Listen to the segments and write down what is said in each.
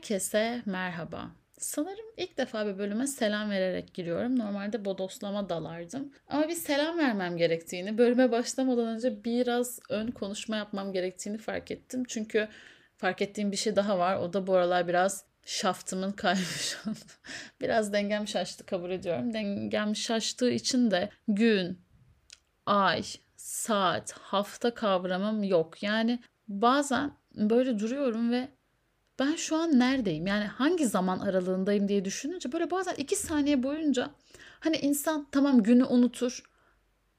Herkese merhaba. Sanırım ilk defa bir bölüme selam vererek giriyorum. Normalde bodoslama dalardım. Ama bir selam vermem gerektiğini, bölüme başlamadan önce biraz ön konuşma yapmam gerektiğini fark ettim. Çünkü fark ettiğim bir şey daha var. O da bu aralar biraz şaftımın kaymış. biraz dengem şaştı kabul ediyorum. Dengem şaştığı için de gün, ay, saat, hafta kavramım yok. Yani bazen böyle duruyorum ve ben şu an neredeyim? Yani hangi zaman aralığındayım diye düşününce böyle bazen iki saniye boyunca hani insan tamam günü unutur.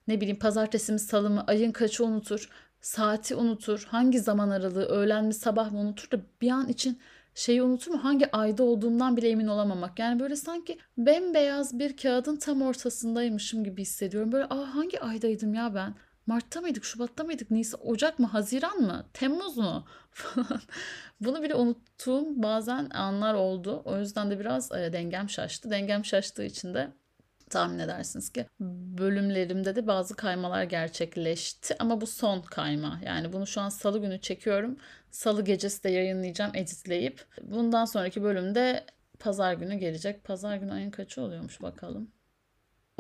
Ne bileyim pazartesi mi salı mı ayın kaçı unutur. Saati unutur. Hangi zaman aralığı öğlen mi sabah mı unutur da bir an için şeyi unutur mu? Hangi ayda olduğumdan bile emin olamamak. Yani böyle sanki bembeyaz bir kağıdın tam ortasındaymışım gibi hissediyorum. Böyle aa hangi aydaydım ya ben? Mart'ta mıydık, Şubat'ta mıydık, Nisan, Ocak mı, Haziran mı, Temmuz mu falan. Bunu bile unuttuğum bazen anlar oldu. O yüzden de biraz e, dengem şaştı. Dengem şaştığı için de tahmin edersiniz ki bölümlerimde de bazı kaymalar gerçekleşti. Ama bu son kayma. Yani bunu şu an salı günü çekiyorum. Salı gecesi de yayınlayacağım editleyip. Bundan sonraki bölümde pazar günü gelecek. Pazar günü ayın kaçı oluyormuş bakalım.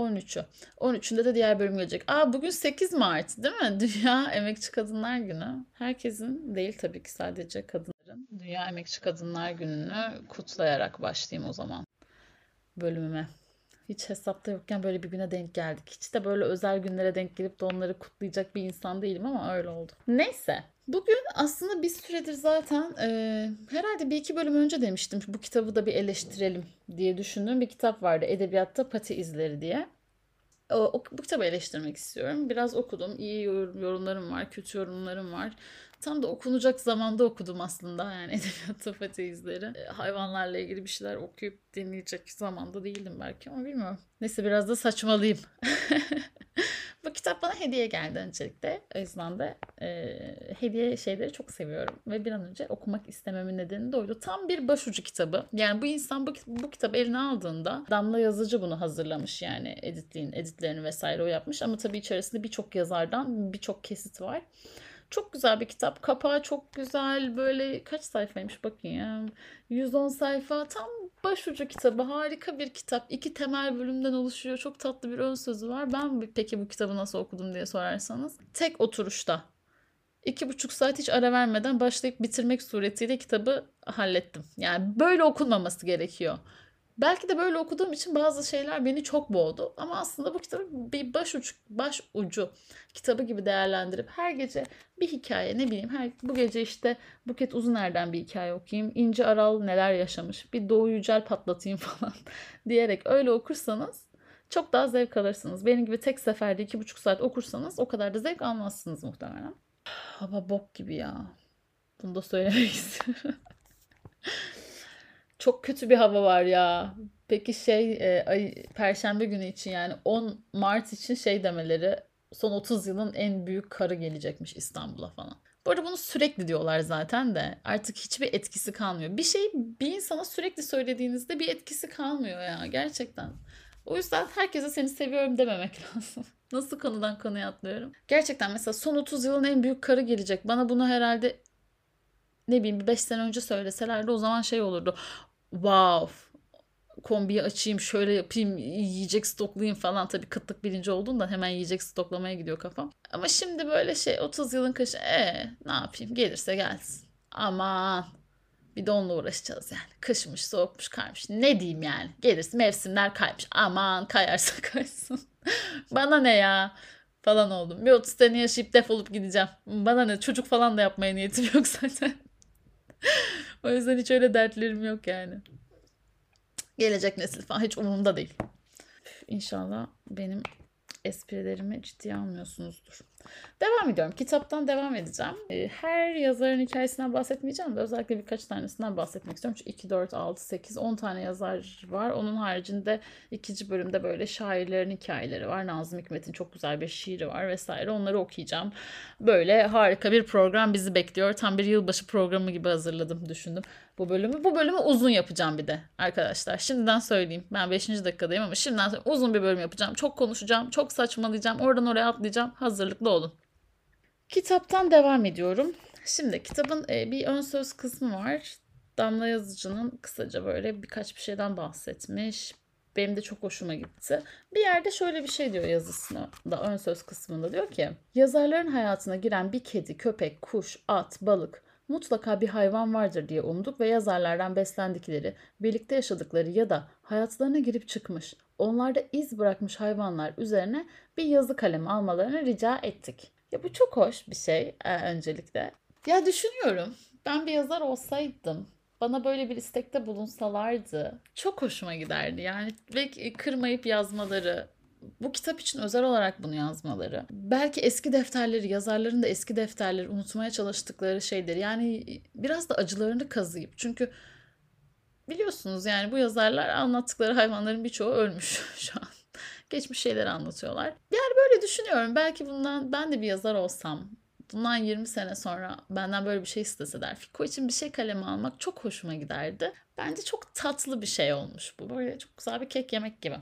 13'ü. 13'ünde de diğer bölüm gelecek. Aa bugün 8 Mart değil mi? Dünya Emekçi Kadınlar Günü. Herkesin değil tabii ki sadece kadınların. Dünya Emekçi Kadınlar Günü'nü kutlayarak başlayayım o zaman bölümüme. Hiç hesapta yokken böyle bir güne denk geldik. Hiç de böyle özel günlere denk gelip de onları kutlayacak bir insan değilim ama öyle oldu. Neyse. Bugün aslında bir süredir zaten e, herhalde bir iki bölüm önce demiştim. Bu kitabı da bir eleştirelim diye düşündüğüm bir kitap vardı. Edebiyatta Pati İzleri diye. O, o, bu kitabı eleştirmek istiyorum. Biraz okudum. İyi yorumlarım var, kötü yorumlarım var. Tam da okunacak zamanda okudum aslında yani edebiyatta Pati İzleri. E, hayvanlarla ilgili bir şeyler okuyup dinleyecek zamanda değildim belki ama bilmiyorum. Neyse biraz da saçmalıyım. Bu kitap bana hediye geldi öncelikle. O yüzden de e, hediye şeyleri çok seviyorum. Ve bir an önce okumak istememin nedeni de oydu. Tam bir başucu kitabı. Yani bu insan bu, bu kitabı eline aldığında Damla Yazıcı bunu hazırlamış yani editliğin, editlerini vesaire o yapmış. Ama tabii içerisinde birçok yazardan birçok kesit var. Çok güzel bir kitap. Kapağı çok güzel. Böyle kaç sayfaymış bakayım. 110 sayfa. Tam başucu kitabı. Harika bir kitap. İki temel bölümden oluşuyor. Çok tatlı bir ön sözü var. Ben peki bu kitabı nasıl okudum diye sorarsanız. Tek oturuşta. İki buçuk saat hiç ara vermeden başlayıp bitirmek suretiyle kitabı hallettim. Yani böyle okunmaması gerekiyor. Belki de böyle okuduğum için bazı şeyler beni çok boğdu. Ama aslında bu kitabı bir baş ucu, baş ucu kitabı gibi değerlendirip her gece bir hikaye ne bileyim her bu gece işte Buket Uzuner'den bir hikaye okuyayım. İnci Aral neler yaşamış. Bir Doğu Yücel patlatayım falan diyerek öyle okursanız çok daha zevk alırsınız. Benim gibi tek seferde iki buçuk saat okursanız o kadar da zevk almazsınız muhtemelen. Hava bok gibi ya. Bunu da söylemek istiyorum. Çok kötü bir hava var ya. Peki şey e, ay, Perşembe günü için yani 10 Mart için şey demeleri son 30 yılın en büyük karı gelecekmiş İstanbul'a falan. Bu arada bunu sürekli diyorlar zaten de artık hiçbir etkisi kalmıyor. Bir şey bir insana sürekli söylediğinizde bir etkisi kalmıyor ya gerçekten. O yüzden herkese seni seviyorum dememek lazım. Nasıl konudan konuya atlıyorum? Gerçekten mesela son 30 yılın en büyük karı gelecek. Bana bunu herhalde ne bileyim 5 sene önce söyleselerdi o zaman şey olurdu wow kombiyi açayım şöyle yapayım yiyecek stoklayayım falan tabii kıtlık bilinci olduğundan hemen yiyecek stoklamaya gidiyor kafam. Ama şimdi böyle şey 30 yılın kışı e ne yapayım gelirse gelsin. Aman bir de onunla uğraşacağız yani. Kışmış, soğukmuş, kaymış. Ne diyeyim yani? Gelirse mevsimler kaymış. Aman kayarsa kaysın. Bana ne ya? Falan oldum. Bir 30 sene yaşayıp defolup gideceğim. Bana ne? Çocuk falan da yapmaya niyetim yok zaten. O yüzden hiç öyle dertlerim yok yani. Gelecek nesil falan hiç umurumda değil. İnşallah benim esprilerimi ciddiye almıyorsunuzdur. Devam ediyorum. Kitaptan devam edeceğim. Ee, her yazarın hikayesinden bahsetmeyeceğim de özellikle birkaç tanesinden bahsetmek istiyorum. Çünkü 2, 4, 6, 8, 10 tane yazar var. Onun haricinde ikinci bölümde böyle şairlerin hikayeleri var. Nazım Hikmet'in çok güzel bir şiiri var vesaire. Onları okuyacağım. Böyle harika bir program bizi bekliyor. Tam bir yılbaşı programı gibi hazırladım, düşündüm bu bölümü. Bu bölümü uzun yapacağım bir de arkadaşlar. Şimdiden söyleyeyim. Ben 5. dakikadayım ama şimdiden uzun bir bölüm yapacağım. Çok konuşacağım, çok saçmalayacağım. Oradan oraya atlayacağım. Hazırlıklı olun. Kitaptan devam ediyorum. Şimdi kitabın e, bir ön söz kısmı var. Damla Yazıcı'nın kısaca böyle birkaç bir şeyden bahsetmiş. Benim de çok hoşuma gitti. Bir yerde şöyle bir şey diyor yazısında da ön söz kısmında diyor ki yazarların hayatına giren bir kedi, köpek, kuş, at, balık mutlaka bir hayvan vardır diye umduk ve yazarlardan beslendikleri, birlikte yaşadıkları ya da hayatlarına girip çıkmış, onlarda iz bırakmış hayvanlar üzerine bir yazı kalemi almalarını rica ettik. Ya bu çok hoş bir şey e, öncelikle. Ya düşünüyorum ben bir yazar olsaydım bana böyle bir istekte bulunsalardı çok hoşuma giderdi. Yani ve kırmayıp yazmaları, bu kitap için özel olarak bunu yazmaları. Belki eski defterleri, yazarların da eski defterleri unutmaya çalıştıkları şeydir. Yani biraz da acılarını kazıyıp çünkü biliyorsunuz yani bu yazarlar anlattıkları hayvanların birçoğu ölmüş şu an. Geçmiş şeyleri anlatıyorlar. Yani böyle düşünüyorum. Belki bundan ben de bir yazar olsam bundan 20 sene sonra benden böyle bir şey isteseler Fiko için bir şey kaleme almak çok hoşuma giderdi. Bence çok tatlı bir şey olmuş bu. Böyle çok güzel bir kek yemek gibi.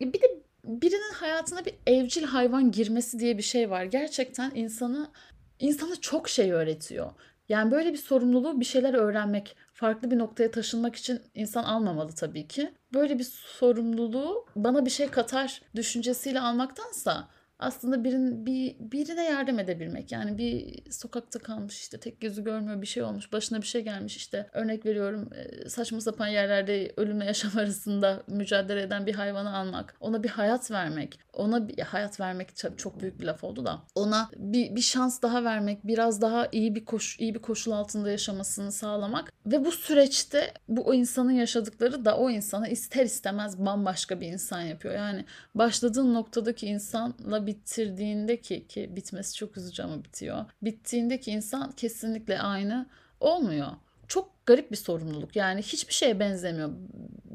Bir de birinin hayatına bir evcil hayvan girmesi diye bir şey var. Gerçekten insanı insana çok şey öğretiyor. Yani böyle bir sorumluluğu bir şeyler öğrenmek, farklı bir noktaya taşınmak için insan almamalı tabii ki. Böyle bir sorumluluğu bana bir şey katar düşüncesiyle almaktansa aslında birin, bir, birine yardım edebilmek. Yani bir sokakta kalmış işte tek gözü görmüyor bir şey olmuş başına bir şey gelmiş işte örnek veriyorum e, saçma sapan yerlerde ölümle yaşam arasında mücadele eden bir hayvanı almak. Ona bir hayat vermek. Ona bir hayat vermek çok büyük bir laf oldu da ona bir, bir şans daha vermek biraz daha iyi bir koş iyi bir koşul altında yaşamasını sağlamak ve bu süreçte bu o insanın yaşadıkları da o insana ister istemez bambaşka bir insan yapıyor. Yani başladığın noktadaki insanla bitirdiğinde ki ki bitmesi çok üzücü ama bitiyor. Bittiğindeki insan kesinlikle aynı olmuyor. Çok garip bir sorumluluk. Yani hiçbir şeye benzemiyor.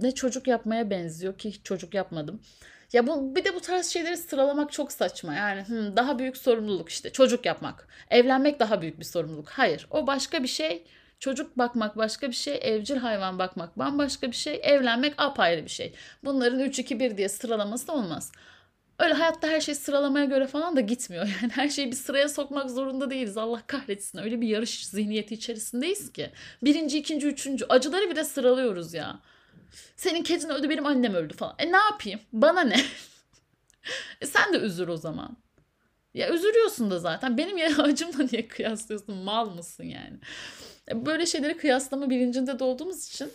Ne çocuk yapmaya benziyor ki hiç çocuk yapmadım. Ya bu bir de bu tarz şeyleri sıralamak çok saçma. Yani hmm, daha büyük sorumluluk işte çocuk yapmak. Evlenmek daha büyük bir sorumluluk. Hayır, o başka bir şey. Çocuk bakmak başka bir şey, evcil hayvan bakmak bambaşka bir şey, evlenmek apayrı bir şey. Bunların 3 2 1 diye sıralaması olmaz. Öyle hayatta her şey sıralamaya göre falan da gitmiyor. Yani her şeyi bir sıraya sokmak zorunda değiliz. Allah kahretsin. Öyle bir yarış zihniyeti içerisindeyiz ki. Birinci, ikinci, üçüncü. Acıları bile sıralıyoruz ya. Senin kedin öldü benim annem öldü falan. E ne yapayım? Bana ne? e sen de üzür o zaman. Ya üzülüyorsun da zaten. Benim ya acımla niye kıyaslıyorsun? Mal mısın yani? E, böyle şeyleri kıyaslama bilincinde de olduğumuz için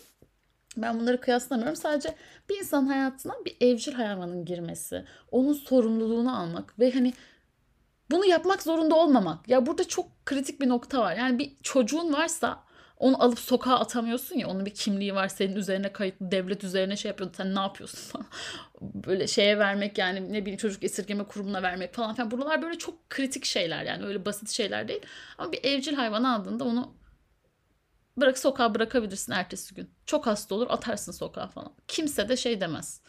ben bunları kıyaslamıyorum. Sadece bir insan hayatına bir evcil hayvanın girmesi, onun sorumluluğunu almak ve hani bunu yapmak zorunda olmamak. Ya burada çok kritik bir nokta var. Yani bir çocuğun varsa onu alıp sokağa atamıyorsun ya. Onun bir kimliği var. Senin üzerine kayıtlı devlet üzerine şey yapıyor. Sen ne yapıyorsun. Böyle şeye vermek yani ne bileyim çocuk esirgeme kurumuna vermek falan filan. Buralar böyle çok kritik şeyler yani. Öyle basit şeyler değil. Ama bir evcil hayvan aldığında onu bırak sokağa bırakabilirsin ertesi gün. Çok hasta olur atarsın sokağa falan. Kimse de şey demez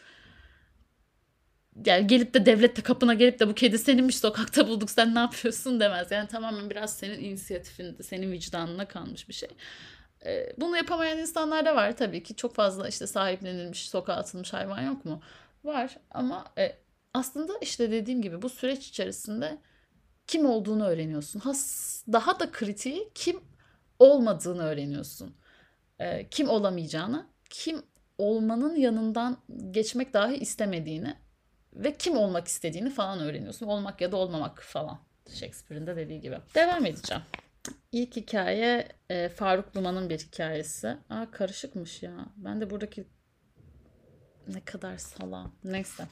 yani gelip de devlet de kapına gelip de bu kedi seninmiş sokakta bulduk sen ne yapıyorsun demez. Yani tamamen biraz senin inisiyatifinde, senin vicdanına kalmış bir şey. Ee, bunu yapamayan insanlar da var tabii ki. Çok fazla işte sahiplenilmiş, sokağa atılmış hayvan yok mu? Var ama e, aslında işte dediğim gibi bu süreç içerisinde kim olduğunu öğreniyorsun. Has, daha da kritiği kim olmadığını öğreniyorsun. E, kim olamayacağını, kim olmanın yanından geçmek dahi istemediğini ve kim olmak istediğini falan öğreniyorsun. Olmak ya da olmamak falan. Shakespeare'in de dediği gibi. Devam edeceğim. İlk hikaye e, Faruk Duman'ın bir hikayesi. Aa karışıkmış ya. Ben de buradaki ne kadar sala. Neyse.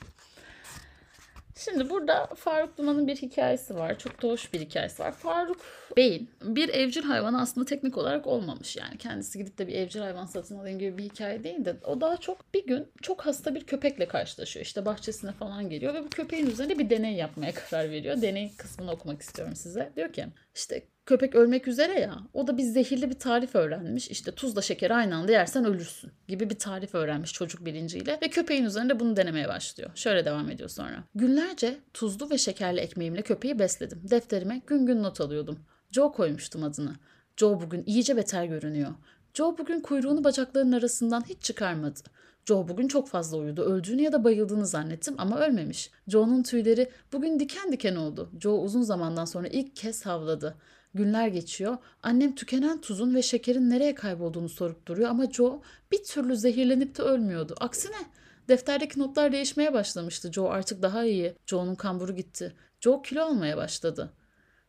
Şimdi burada Faruk Duman'ın bir hikayesi var. Çok da hoş bir hikayesi var. Faruk Bey'in bir evcil hayvanı aslında teknik olarak olmamış. Yani kendisi gidip de bir evcil hayvan satın alayım gibi bir hikaye değil de o daha çok bir gün çok hasta bir köpekle karşılaşıyor. İşte bahçesine falan geliyor ve bu köpeğin üzerinde bir deney yapmaya karar veriyor. Deney kısmını okumak istiyorum size. Diyor ki işte köpek ölmek üzere ya. O da bir zehirli bir tarif öğrenmiş. İşte tuzla şekeri aynı anda yersen ölürsün gibi bir tarif öğrenmiş çocuk bilinciyle. Ve köpeğin üzerinde bunu denemeye başlıyor. Şöyle devam ediyor sonra. Günlerce tuzlu ve şekerli ekmeğimle köpeği besledim. Defterime gün gün not alıyordum. Joe koymuştum adını. Joe bugün iyice beter görünüyor. Joe bugün kuyruğunu bacaklarının arasından hiç çıkarmadı. Joe bugün çok fazla uyudu. Öldüğünü ya da bayıldığını zannettim ama ölmemiş. Joe'nun tüyleri bugün diken diken oldu. Joe uzun zamandan sonra ilk kez havladı. Günler geçiyor. Annem tükenen tuzun ve şekerin nereye kaybolduğunu sorup duruyor ama Joe bir türlü zehirlenip de ölmüyordu. Aksine defterdeki notlar değişmeye başlamıştı. Joe artık daha iyi. Joe'nun kamburu gitti. Joe kilo almaya başladı.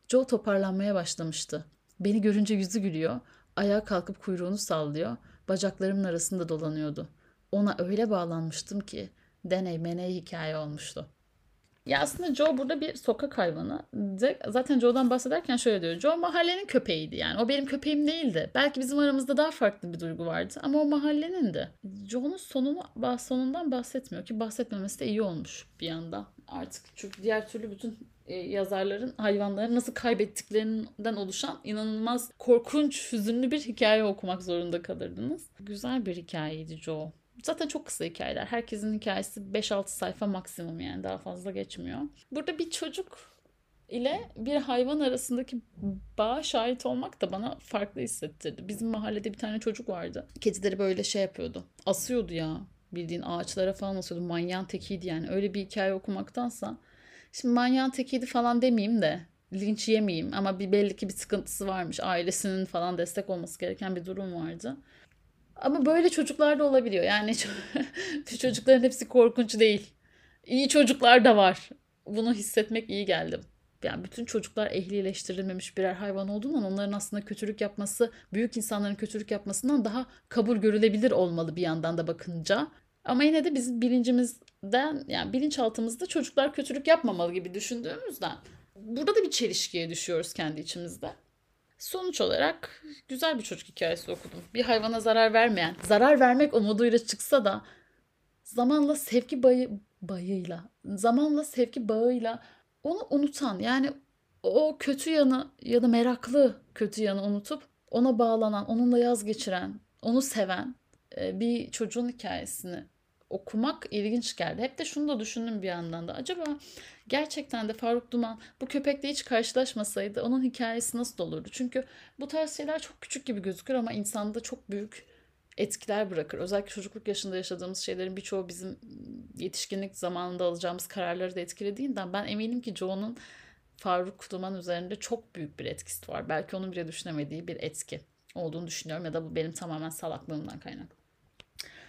Joe toparlanmaya başlamıştı. Beni görünce yüzü gülüyor. Ayağa kalkıp kuyruğunu sallıyor. Bacaklarımın arasında dolanıyordu. Ona öyle bağlanmıştım ki deney meney hikaye olmuştu. Ya aslında Joe burada bir sokak hayvanı. Zaten Joe'dan bahsederken şöyle diyor. Joe mahallenin köpeğiydi yani. O benim köpeğim değildi. Belki bizim aramızda daha farklı bir duygu vardı ama o mahallenin de. Joe'nun sonunu sonundan bahsetmiyor ki bahsetmemesi de iyi olmuş bir yanda. Artık çünkü diğer türlü bütün e, yazarların hayvanları nasıl kaybettiklerinden oluşan inanılmaz korkunç, hüzünlü bir hikaye okumak zorunda kalırdınız. Güzel bir hikayeydi Joe. Zaten çok kısa hikayeler. Herkesin hikayesi 5-6 sayfa maksimum yani daha fazla geçmiyor. Burada bir çocuk ile bir hayvan arasındaki bağa şahit olmak da bana farklı hissettirdi. Bizim mahallede bir tane çocuk vardı. Kedileri böyle şey yapıyordu. Asıyordu ya. Bildiğin ağaçlara falan asıyordu. Manyağın tekiydi yani. Öyle bir hikaye okumaktansa. Şimdi manyağın tekiydi falan demeyeyim de linç yemeyeyim ama bir belli ki bir sıkıntısı varmış. Ailesinin falan destek olması gereken bir durum vardı. Ama böyle çocuklar da olabiliyor. Yani çocukların hepsi korkunç değil. İyi çocuklar da var. Bunu hissetmek iyi geldi. Yani bütün çocuklar ehlileştirilmemiş birer hayvan olduğundan onların aslında kötülük yapması, büyük insanların kötülük yapmasından daha kabul görülebilir olmalı bir yandan da bakınca. Ama yine de bizim bilincimizden yani bilinçaltımızda çocuklar kötülük yapmamalı gibi düşündüğümüzden burada da bir çelişkiye düşüyoruz kendi içimizde. Sonuç olarak güzel bir çocuk hikayesi okudum. Bir hayvana zarar vermeyen, zarar vermek umuduyla çıksa da zamanla sevgi bayı, bayıyla, zamanla sevgi bağıyla onu unutan yani o kötü yanı ya da meraklı kötü yanı unutup ona bağlanan, onunla yaz geçiren, onu seven e, bir çocuğun hikayesini okumak ilginç geldi. Hep de şunu da düşündüm bir yandan da. Acaba gerçekten de Faruk Duman bu köpekle hiç karşılaşmasaydı onun hikayesi nasıl olurdu? Çünkü bu tarz şeyler çok küçük gibi gözükür ama insanda çok büyük etkiler bırakır. Özellikle çocukluk yaşında yaşadığımız şeylerin birçoğu bizim yetişkinlik zamanında alacağımız kararları da etkilediğinden ben eminim ki Joe'nun Faruk Duman üzerinde çok büyük bir etkisi var. Belki onun bile düşünemediği bir etki olduğunu düşünüyorum ya da bu benim tamamen salaklığımdan kaynaklı.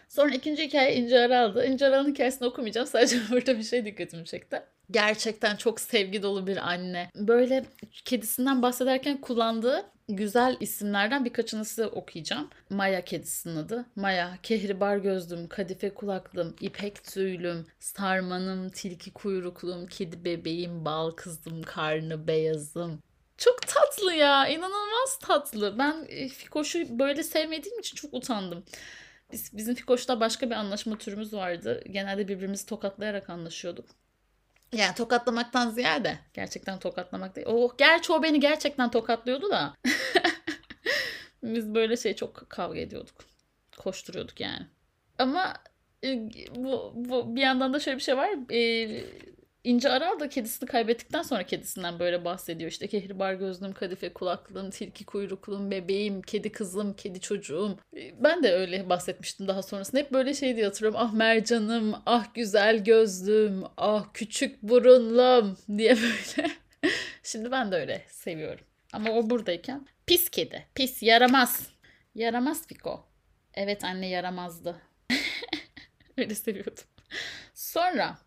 Sonra ikinci hikaye İnce Aral'dı. İnce Aral'ın hikayesini okumayacağım. Sadece burada bir şey dikkatimi çekti. Gerçekten çok sevgi dolu bir anne. Böyle kedisinden bahsederken kullandığı güzel isimlerden birkaçını size okuyacağım. Maya kedisinin adı. Maya, kehribar gözlüm, kadife kulaklım, ipek tüylüm, sarmanım, tilki kuyruklum, kedi bebeğim, bal kızım, karnı beyazım. Çok tatlı ya. inanılmaz tatlı. Ben e, Fikoş'u böyle sevmediğim için çok utandım. Biz, bizim Fikoş'ta başka bir anlaşma türümüz vardı. Genelde birbirimizi tokatlayarak anlaşıyorduk. Yani tokatlamaktan ziyade gerçekten tokatlamak değil. O, gerçi o beni gerçekten tokatlıyordu da. Biz böyle şey çok kavga ediyorduk. Koşturuyorduk yani. Ama e, bu, bu bir yandan da şöyle bir şey var. E, İnce Aral da kedisini kaybettikten sonra kedisinden böyle bahsediyor. İşte kehribar gözlüm, kadife kulaklım, tilki kuyruklum, bebeğim, kedi kızım, kedi çocuğum. Ben de öyle bahsetmiştim daha sonrasında. Hep böyle şey diye hatırlıyorum. Ah mercanım, ah güzel gözlüm, ah küçük burunlum diye böyle. Şimdi ben de öyle seviyorum. Ama o buradayken pis kedi, pis yaramaz. Yaramaz Fiko. Evet anne yaramazdı. öyle seviyordum. Sonra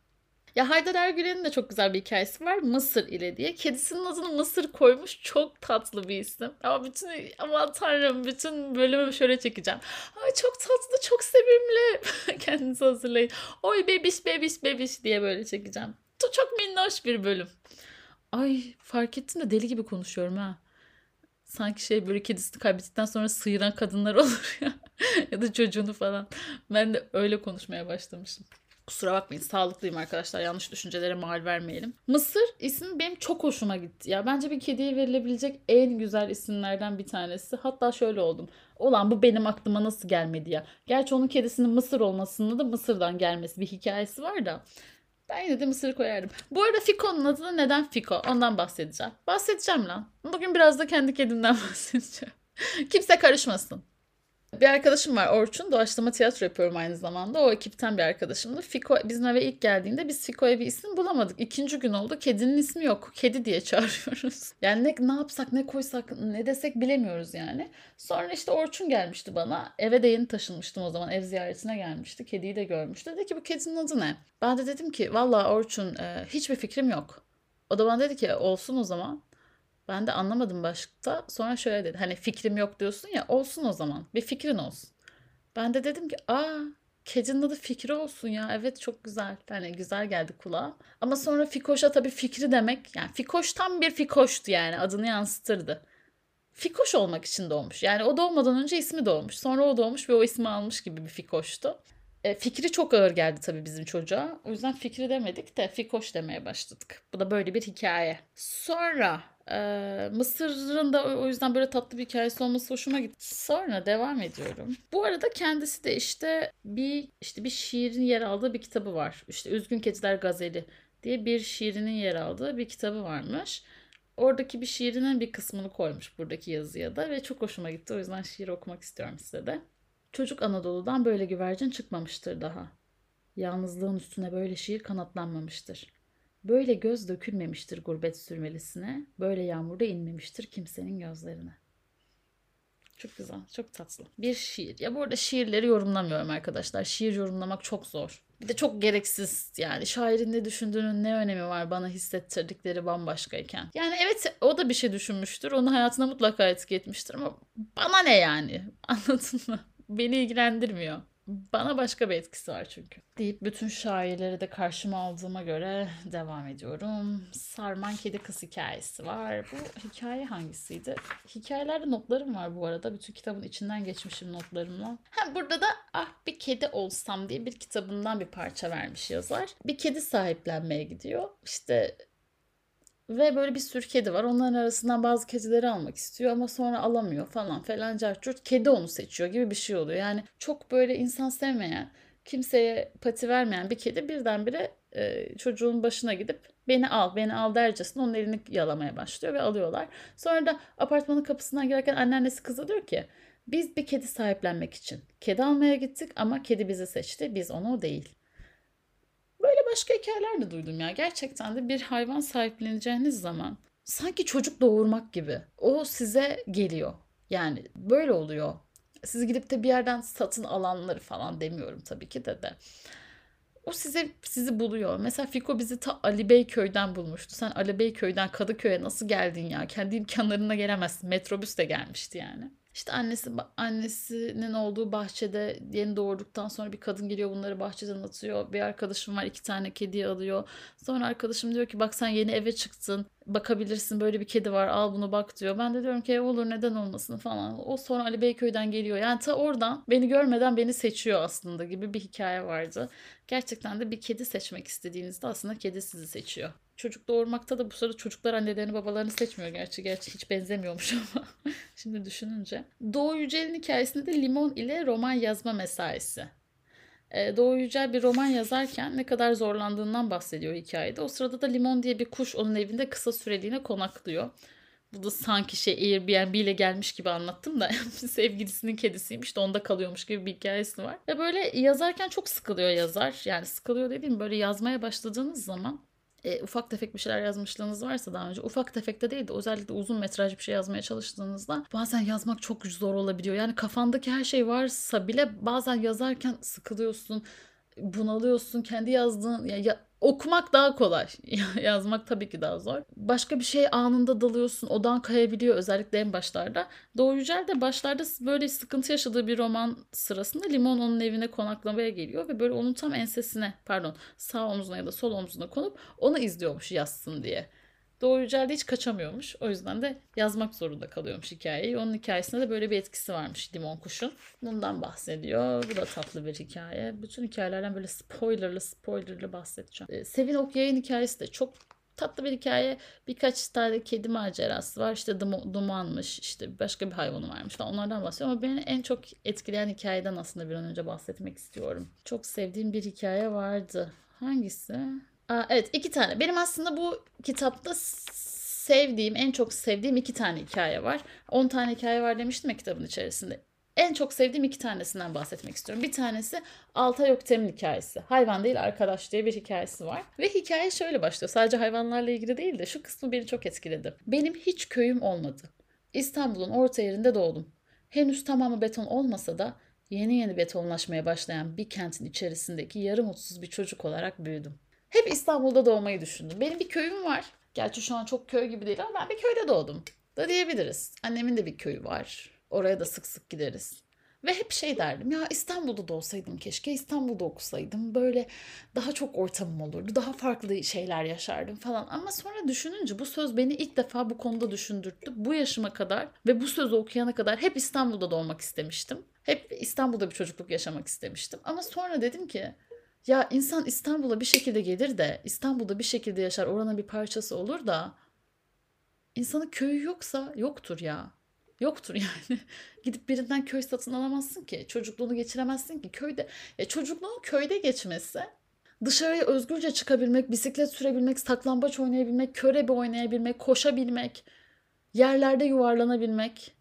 ya Haydar Ergülen'in de çok güzel bir hikayesi var. Mısır ile diye. Kedisinin adını Mısır koymuş. Çok tatlı bir isim. Ama bütün aman tanrım bütün bölümü şöyle çekeceğim. Ay çok tatlı, çok sevimli. Kendinizi hazırlayın. Oy bebiş bebiş bebiş diye böyle çekeceğim. Çok minnoş bir bölüm. Ay fark ettim de deli gibi konuşuyorum ha. Sanki şey böyle kedisini kaybettikten sonra sıyıran kadınlar olur ya. ya da çocuğunu falan. Ben de öyle konuşmaya başlamışım. Kusura bakmayın sağlıklıyım arkadaşlar yanlış düşüncelere mal vermeyelim. Mısır ismi benim çok hoşuma gitti. Ya bence bir kediye verilebilecek en güzel isimlerden bir tanesi. Hatta şöyle oldum. Olan bu benim aklıma nasıl gelmedi ya. Gerçi onun kedisinin Mısır olmasında da Mısır'dan gelmesi bir hikayesi var da. Ben yine de Mısır koyardım. Bu arada Fiko'nun adı da neden Fiko? Ondan bahsedeceğim. Bahsedeceğim lan. Bugün biraz da kendi kedimden bahsedeceğim. Kimse karışmasın. Bir arkadaşım var Orçun. Doğaçlama tiyatro yapıyorum aynı zamanda. O ekipten bir arkadaşımdı. Fiko bizim eve ilk geldiğinde biz Fiko'ya bir isim bulamadık. İkinci gün oldu. Kedinin ismi yok. Kedi diye çağırıyoruz. Yani ne, ne yapsak ne koysak ne desek bilemiyoruz yani. Sonra işte Orçun gelmişti bana. Eve de yeni taşınmıştım o zaman. Ev ziyaretine gelmişti. Kediyi de görmüştü. Dedi ki bu kedinin adı ne? Ben de dedim ki valla Orçun e, hiçbir fikrim yok. O da bana dedi ki olsun o zaman. Ben de anlamadım başta. Sonra şöyle dedi. Hani fikrim yok diyorsun ya olsun o zaman. Bir fikrin olsun. Ben de dedim ki aa kedinin adı Fikri olsun ya. Evet çok güzel. Hani güzel geldi kulağa. Ama sonra Fikoş'a tabii Fikri demek. Yani Fikoş tam bir Fikoş'tu yani. Adını yansıtırdı. Fikoş olmak için doğmuş. Yani o doğmadan önce ismi doğmuş. Sonra o doğmuş ve o ismi almış gibi bir Fikoş'tu. E, fikri çok ağır geldi tabii bizim çocuğa. O yüzden Fikri demedik de Fikoş demeye başladık. Bu da böyle bir hikaye. Sonra ee, Mısır'ın da o yüzden böyle tatlı bir hikayesi olması hoşuma gitti. Sonra devam ediyorum. Bu arada kendisi de işte bir işte bir şiirin yer aldığı bir kitabı var. İşte Üzgün Kediler Gazeli diye bir şiirinin yer aldığı bir kitabı varmış. Oradaki bir şiirinin bir kısmını koymuş buradaki yazıya da ve çok hoşuma gitti. O yüzden şiir okumak istiyorum size de. Çocuk Anadolu'dan böyle güvercin çıkmamıştır daha. Yalnızlığın üstüne böyle şiir kanatlanmamıştır. Böyle göz dökülmemiştir gurbet sürmelisine, böyle yağmurda inmemiştir kimsenin gözlerine. Çok güzel, çok tatlı. Bir şiir. Ya bu arada şiirleri yorumlamıyorum arkadaşlar. Şiir yorumlamak çok zor. Bir de çok gereksiz yani. Şairin ne düşündüğünün ne önemi var bana hissettirdikleri bambaşkayken. Yani evet o da bir şey düşünmüştür. Onu hayatına mutlaka etki etmiştir ama bana ne yani? Anladın mı? Beni ilgilendirmiyor. Bana başka bir etkisi var çünkü. Deyip bütün şairleri de karşıma aldığıma göre devam ediyorum. Sarman Kedi Kız hikayesi var. Bu hikaye hangisiydi? Hikayelerde notlarım var bu arada. Bütün kitabın içinden geçmişim notlarımla. Ha, burada da Ah Bir Kedi Olsam diye bir kitabından bir parça vermiş yazar. Bir kedi sahiplenmeye gidiyor. İşte ve böyle bir sürü kedi var. Onların arasından bazı kedileri almak istiyor ama sonra alamıyor falan falan carçurt. Kedi onu seçiyor gibi bir şey oluyor. Yani çok böyle insan sevmeyen, kimseye pati vermeyen bir kedi birdenbire e, çocuğun başına gidip beni al, beni al dercesine onun elini yalamaya başlıyor ve alıyorlar. Sonra da apartmanın kapısından girerken anneannesi kıza diyor ki biz bir kedi sahiplenmek için kedi almaya gittik ama kedi bizi seçti, biz onu değil. Böyle başka hikayeler de duydum ya. Gerçekten de bir hayvan sahipleneceğiniz zaman sanki çocuk doğurmak gibi. O size geliyor. Yani böyle oluyor. Siz gidip de bir yerden satın alanları falan demiyorum tabii ki de de. O size sizi buluyor. Mesela Fiko bizi ta Ali Bey köyden bulmuştu. Sen Ali Bey köyden Kadıköy'e nasıl geldin ya? Kendi imkanlarına gelemezsin. Metrobüs de gelmişti yani. İşte annesi annesinin olduğu bahçede yeni doğurduktan sonra bir kadın geliyor bunları bahçeden atıyor. Bir arkadaşım var iki tane kedi alıyor. Sonra arkadaşım diyor ki bak sen yeni eve çıktın. Bakabilirsin böyle bir kedi var al bunu bak diyor. Ben de diyorum ki ev olur neden olmasın falan. O sonra Ali Beyköy'den geliyor. Yani ta oradan beni görmeden beni seçiyor aslında gibi bir hikaye vardı. Gerçekten de bir kedi seçmek istediğinizde aslında kedi sizi seçiyor. Çocuk doğurmakta da bu sırada çocuklar annelerini babalarını seçmiyor gerçi. Gerçi hiç benzemiyormuş ama şimdi düşününce. Doğu Yücel'in hikayesinde de limon ile roman yazma mesaisi. Ee, Doğu Yücel bir roman yazarken ne kadar zorlandığından bahsediyor hikayede. O sırada da Limon diye bir kuş onun evinde kısa süreliğine konaklıyor. Bu da sanki şey Airbnb ile gelmiş gibi anlattım da sevgilisinin kedisiymiş de onda kalıyormuş gibi bir hikayesi var. Ve böyle yazarken çok sıkılıyor yazar. Yani sıkılıyor dediğim böyle yazmaya başladığınız zaman e, ufak tefek bir şeyler yazmışlığınız varsa daha önce ufak tefek de değil de özellikle uzun metraj bir şey yazmaya çalıştığınızda bazen yazmak çok zor olabiliyor. Yani kafandaki her şey varsa bile bazen yazarken sıkılıyorsun, bunalıyorsun. Kendi yazdığın ya, ya okumak daha kolay. Yazmak tabii ki daha zor. Başka bir şey anında dalıyorsun. Odan kayabiliyor özellikle en başlarda. Doğu Yücel de başlarda böyle sıkıntı yaşadığı bir roman sırasında Limon onun evine konaklamaya geliyor ve böyle onun tam ensesine pardon sağ omzuna ya da sol omzuna konup onu izliyormuş yazsın diye. Doğu Yücel de hiç kaçamıyormuş. O yüzden de yazmak zorunda kalıyormuş hikayeyi. Onun hikayesinde de böyle bir etkisi varmış Limon Kuş'un. Bundan bahsediyor. Bu da tatlı bir hikaye. Bütün hikayelerden böyle spoilerlı spoilerlı bahsedeceğim. Ee, Sevin Okyay'ın hikayesi de çok tatlı bir hikaye. Birkaç tane kedi macerası var. İşte dumanmış, işte başka bir hayvanı varmış falan. Onlardan bahsediyor ama beni en çok etkileyen hikayeden aslında bir an önce bahsetmek istiyorum. Çok sevdiğim bir hikaye vardı. Hangisi? Aa, evet iki tane. Benim aslında bu kitapta sevdiğim, en çok sevdiğim iki tane hikaye var. 10 tane hikaye var demiştim ya kitabın içerisinde. En çok sevdiğim iki tanesinden bahsetmek istiyorum. Bir tanesi Altay Öktem'in hikayesi. Hayvan değil arkadaş diye bir hikayesi var. Ve hikaye şöyle başlıyor. Sadece hayvanlarla ilgili değil de şu kısmı beni çok etkiledi. Benim hiç köyüm olmadı. İstanbul'un orta yerinde doğdum. Henüz tamamı beton olmasa da yeni yeni betonlaşmaya başlayan bir kentin içerisindeki yarı mutsuz bir çocuk olarak büyüdüm. Hep İstanbul'da doğmayı düşündüm. Benim bir köyüm var. Gerçi şu an çok köy gibi değil ama ben bir köyde doğdum da diyebiliriz. Annemin de bir köyü var. Oraya da sık sık gideriz. Ve hep şey derdim ya İstanbul'da da olsaydım keşke İstanbul'da okusaydım. Böyle daha çok ortamım olurdu. Daha farklı şeyler yaşardım falan. Ama sonra düşününce bu söz beni ilk defa bu konuda düşündürttü. Bu yaşıma kadar ve bu sözü okuyana kadar hep İstanbul'da doğmak istemiştim. Hep İstanbul'da bir çocukluk yaşamak istemiştim. Ama sonra dedim ki ya insan İstanbul'a bir şekilde gelir de İstanbul'da bir şekilde yaşar oranın bir parçası olur da insanın köyü yoksa yoktur ya. Yoktur yani. Gidip birinden köy satın alamazsın ki. Çocukluğunu geçiremezsin ki. Köyde ya çocukluğun köyde geçmesi dışarıya özgürce çıkabilmek, bisiklet sürebilmek, saklambaç oynayabilmek, körebe oynayabilmek, koşabilmek, yerlerde yuvarlanabilmek,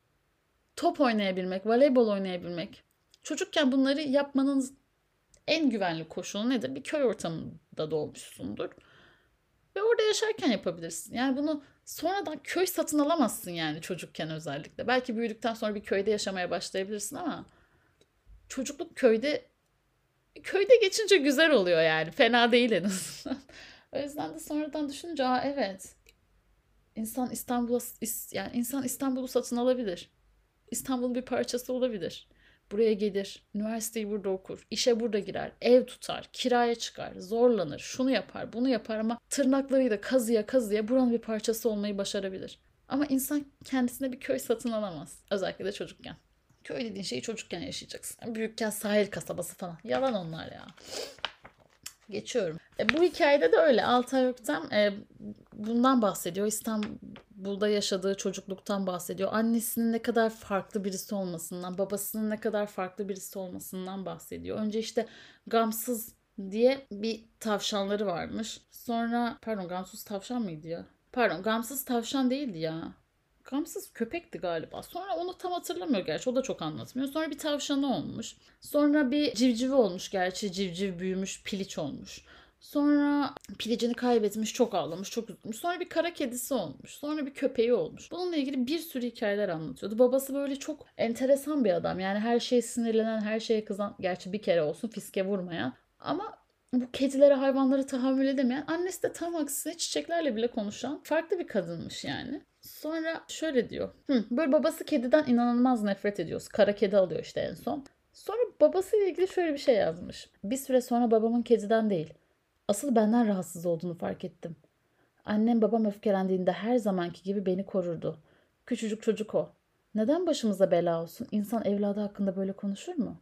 top oynayabilmek, voleybol oynayabilmek. Çocukken bunları yapmanın en güvenli koşulu nedir? Bir köy ortamında doğmuşsundur. Ve orada yaşarken yapabilirsin. Yani bunu sonradan köy satın alamazsın yani çocukken özellikle. Belki büyüdükten sonra bir köyde yaşamaya başlayabilirsin ama çocukluk köyde köyde geçince güzel oluyor yani. Fena değil en azından. o yüzden de sonradan düşününce aa evet. İnsan İstanbul'a yani insan İstanbul'u satın alabilir. İstanbul'un bir parçası olabilir. Buraya gelir, üniversiteyi burada okur, işe burada girer, ev tutar, kiraya çıkar, zorlanır, şunu yapar, bunu yapar ama tırnaklarıyla kazıya kazıya buranın bir parçası olmayı başarabilir. Ama insan kendisine bir köy satın alamaz. Özellikle de çocukken. Köy dediğin şeyi çocukken yaşayacaksın. büyükken sahil kasabası falan. Yalan onlar ya. Geçiyorum. E, bu hikayede de öyle. Altay Öktem e, bundan bahsediyor. İstanbul'da yaşadığı çocukluktan bahsediyor. Annesinin ne kadar farklı birisi olmasından, babasının ne kadar farklı birisi olmasından bahsediyor. Önce işte gamsız diye bir tavşanları varmış. Sonra pardon gamsız tavşan mıydı ya? Pardon gamsız tavşan değildi ya. Gamsız köpekti galiba. Sonra onu tam hatırlamıyor gerçi. O da çok anlatmıyor. Sonra bir tavşanı olmuş. Sonra bir civcivi olmuş gerçi. Civciv büyümüş, piliç olmuş. Sonra pilicini kaybetmiş, çok ağlamış, çok üzülmüş. Sonra bir kara kedisi olmuş. Sonra bir köpeği olmuş. Bununla ilgili bir sürü hikayeler anlatıyordu. Babası böyle çok enteresan bir adam. Yani her şeye sinirlenen, her şeye kızan, gerçi bir kere olsun fiske vurmayan. Ama bu kedilere, hayvanları tahammül edemeyen, annesi de tam aksine çiçeklerle bile konuşan farklı bir kadınmış yani. Sonra şöyle diyor. Hı, böyle babası kediden inanılmaz nefret ediyoruz. Kara kedi alıyor işte en son. Sonra babasıyla ilgili şöyle bir şey yazmış. Bir süre sonra babamın kediden değil, asıl benden rahatsız olduğunu fark ettim. Annem babam öfkelendiğinde her zamanki gibi beni korurdu. Küçücük çocuk o. Neden başımıza bela olsun? İnsan evladı hakkında böyle konuşur mu?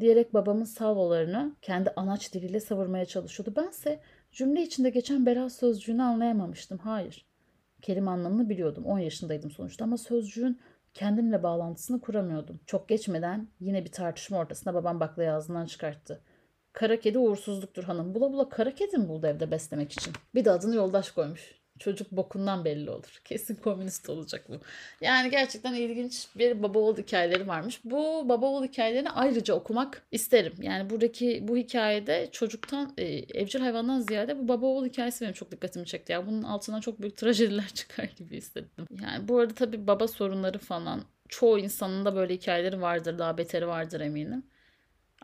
Diyerek babamın salvolarını kendi anaç diliyle savurmaya çalışıyordu. Bense cümle içinde geçen bela sözcüğünü anlayamamıştım. Hayır. Kelime anlamını biliyordum. 10 yaşındaydım sonuçta ama sözcüğün kendimle bağlantısını kuramıyordum. Çok geçmeden yine bir tartışma ortasında babam baklayı ağzından çıkarttı. Kara kedi uğursuzluktur hanım. Bula bula kara kedi mi buldu evde beslemek için? Bir de adını yoldaş koymuş. Çocuk bokundan belli olur. Kesin komünist olacak bu. Yani gerçekten ilginç bir baba oğul hikayeleri varmış. Bu baba oğul hikayelerini ayrıca okumak isterim. Yani buradaki bu hikayede çocuktan e, evcil hayvandan ziyade bu baba oğul hikayesi benim çok dikkatimi çekti. Ya bunun altından çok büyük trajediler çıkar gibi hissettim. Yani bu arada tabii baba sorunları falan çoğu insanın da böyle hikayeleri vardır. Daha beteri vardır eminim.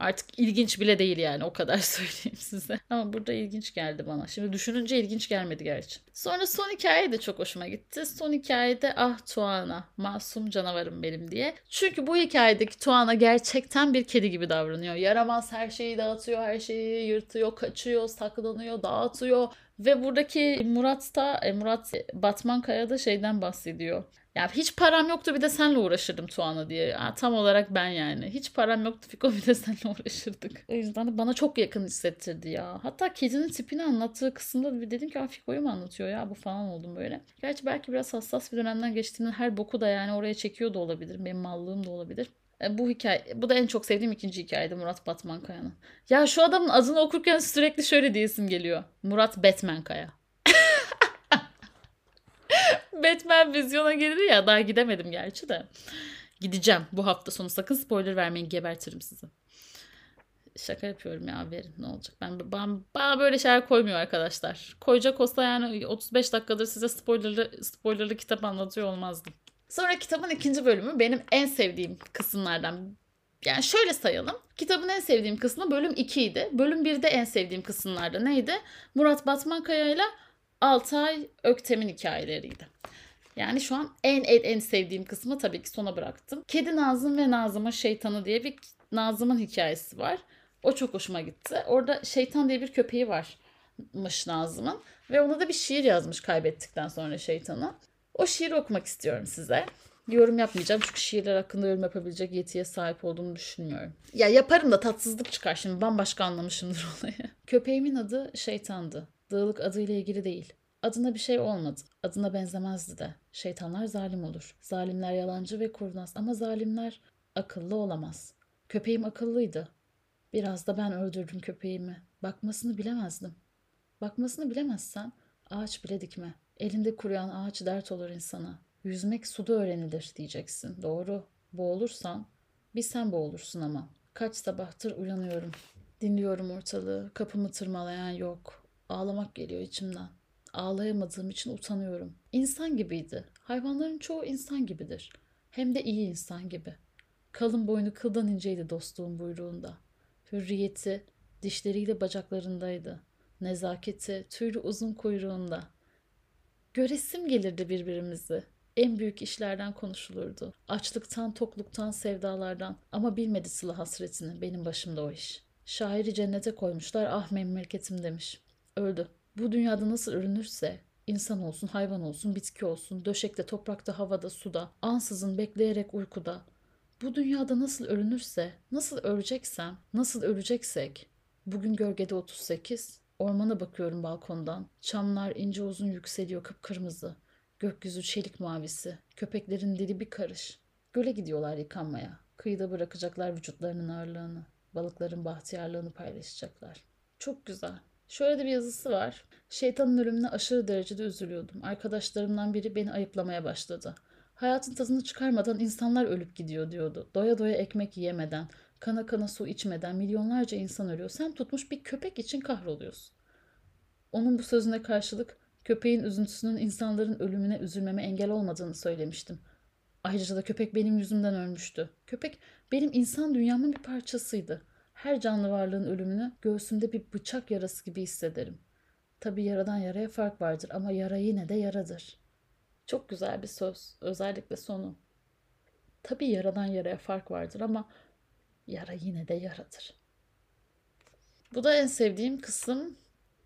Artık ilginç bile değil yani o kadar söyleyeyim size. Ama burada ilginç geldi bana. Şimdi düşününce ilginç gelmedi gerçi. Sonra son hikaye de çok hoşuma gitti. Son hikayede ah Tuana masum canavarım benim diye. Çünkü bu hikayedeki Tuana gerçekten bir kedi gibi davranıyor. Yaramaz her şeyi dağıtıyor, her şeyi yırtıyor, kaçıyor, saklanıyor, dağıtıyor. Ve buradaki Murat da e, Murat Batman Kaya da şeyden bahsediyor. Ya hiç param yoktu bir de senle uğraşırdım Tuana diye. Ya, tam olarak ben yani. Hiç param yoktu Fiko bir de senle uğraşırdık. O yüzden de bana çok yakın hissettirdi ya. Hatta kedinin tipini anlattığı kısımda bir dedim ki Fiko'yu mu anlatıyor ya bu falan oldum böyle. Gerçi belki biraz hassas bir dönemden geçtiğimde her boku da yani oraya çekiyor da olabilir. Benim mallığım da olabilir. E, bu hikaye, bu da en çok sevdiğim ikinci hikayeydi Murat Batman Kaya'nın. Ya şu adamın adını okurken sürekli şöyle diyesim geliyor. Murat Batman Kaya. Batman vizyona girdi ya daha gidemedim gerçi de. Gideceğim bu hafta sonu. Sakın spoiler vermeyin gebertirim sizi. Şaka yapıyorum ya verin ne olacak. Ben, ben bana böyle şeyler koymuyor arkadaşlar. Koyacak olsa yani 35 dakikadır size spoilerlı, spoilerlı kitap anlatıyor olmazdım. Sonra kitabın ikinci bölümü benim en sevdiğim kısımlardan. Yani şöyle sayalım. Kitabın en sevdiğim kısmı bölüm 2 idi. Bölüm 1'de en sevdiğim kısımlarda neydi? Murat Batmankaya ile Altay Öktem'in hikayeleriydi. Yani şu an en en en sevdiğim kısmı tabii ki sona bıraktım. Kedi Nazım ve Nazım'ın Şeytanı diye bir Nazım'ın hikayesi var. O çok hoşuma gitti. Orada şeytan diye bir köpeği varmış Nazım'ın. Ve ona da bir şiir yazmış kaybettikten sonra şeytanı. O şiiri okumak istiyorum size. Yorum yapmayacağım çünkü şiirler hakkında yorum yapabilecek yetiye sahip olduğumu düşünmüyorum. Ya yaparım da tatsızlık çıkar şimdi bambaşka anlamışımdır olayı. Köpeğimin adı şeytandı. Dağılık adıyla ilgili değil. Adına bir şey olmadı. Adına benzemezdi de. Şeytanlar zalim olur. Zalimler yalancı ve kurnaz ama zalimler akıllı olamaz. Köpeğim akıllıydı. Biraz da ben öldürdüm köpeğimi. Bakmasını bilemezdim. Bakmasını bilemezsen ağaç bile dikme. Elinde kuruyan ağaç dert olur insana. Yüzmek suda öğrenilir diyeceksin. Doğru. Boğulursan bir sen boğulursun ama. Kaç sabahtır uyanıyorum. Dinliyorum ortalığı. Kapımı tırmalayan yok. Ağlamak geliyor içimden. Ağlayamadığım için utanıyorum. İnsan gibiydi. Hayvanların çoğu insan gibidir. Hem de iyi insan gibi. Kalın boynu kıldan inceydi dostluğun buyruğunda. Hürriyeti dişleriyle bacaklarındaydı. Nezaketi tüylü uzun kuyruğunda. Göresim gelirdi birbirimizi. En büyük işlerden konuşulurdu. Açlıktan, tokluktan, sevdalardan. Ama bilmedi sıla hasretini. Benim başımda o iş. Şairi cennete koymuşlar. Ah memleketim demiş. Öldü. Bu dünyada nasıl örünürse insan olsun, hayvan olsun, bitki olsun, döşekte, toprakta, havada, suda, ansızın bekleyerek uykuda. Bu dünyada nasıl örünürse, nasıl öreceksem, nasıl öreceksek. Bugün gölgede 38, ormana bakıyorum balkondan. Çamlar ince uzun yükseliyor kıpkırmızı. Gökyüzü çelik mavisi, köpeklerin dili bir karış. Göle gidiyorlar yıkanmaya. Kıyıda bırakacaklar vücutlarının ağırlığını. Balıkların bahtiyarlığını paylaşacaklar. Çok güzel. Şöyle de bir yazısı var. Şeytanın ölümüne aşırı derecede üzülüyordum. Arkadaşlarımdan biri beni ayıplamaya başladı. Hayatın tadını çıkarmadan insanlar ölüp gidiyor diyordu. Doya doya ekmek yiyemeden, kana kana su içmeden milyonlarca insan ölüyor. Sen tutmuş bir köpek için kahroluyorsun. Onun bu sözüne karşılık köpeğin üzüntüsünün insanların ölümüne üzülmeme engel olmadığını söylemiştim. Ayrıca da köpek benim yüzümden ölmüştü. Köpek benim insan dünyamın bir parçasıydı. Her canlı varlığın ölümünü göğsümde bir bıçak yarası gibi hissederim. Tabi yaradan yaraya fark vardır ama yara yine de yaradır. Çok güzel bir söz. Özellikle sonu. Tabi yaradan yaraya fark vardır ama yara yine de yaradır. Bu da en sevdiğim kısım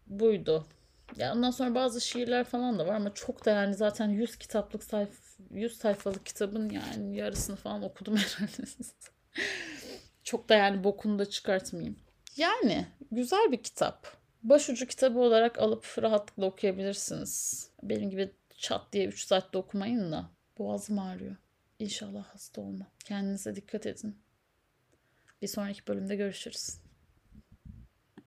buydu. Ya ondan sonra bazı şiirler falan da var ama çok da yani zaten 100 kitaplık sayf 100 sayfalık kitabın yani yarısını falan okudum herhalde. çok da yani bokunu da çıkartmayayım. Yani güzel bir kitap. Başucu kitabı olarak alıp rahatlıkla okuyabilirsiniz. Benim gibi çat diye 3 saatte okumayın da boğazım ağrıyor. İnşallah hasta olma. Kendinize dikkat edin. Bir sonraki bölümde görüşürüz.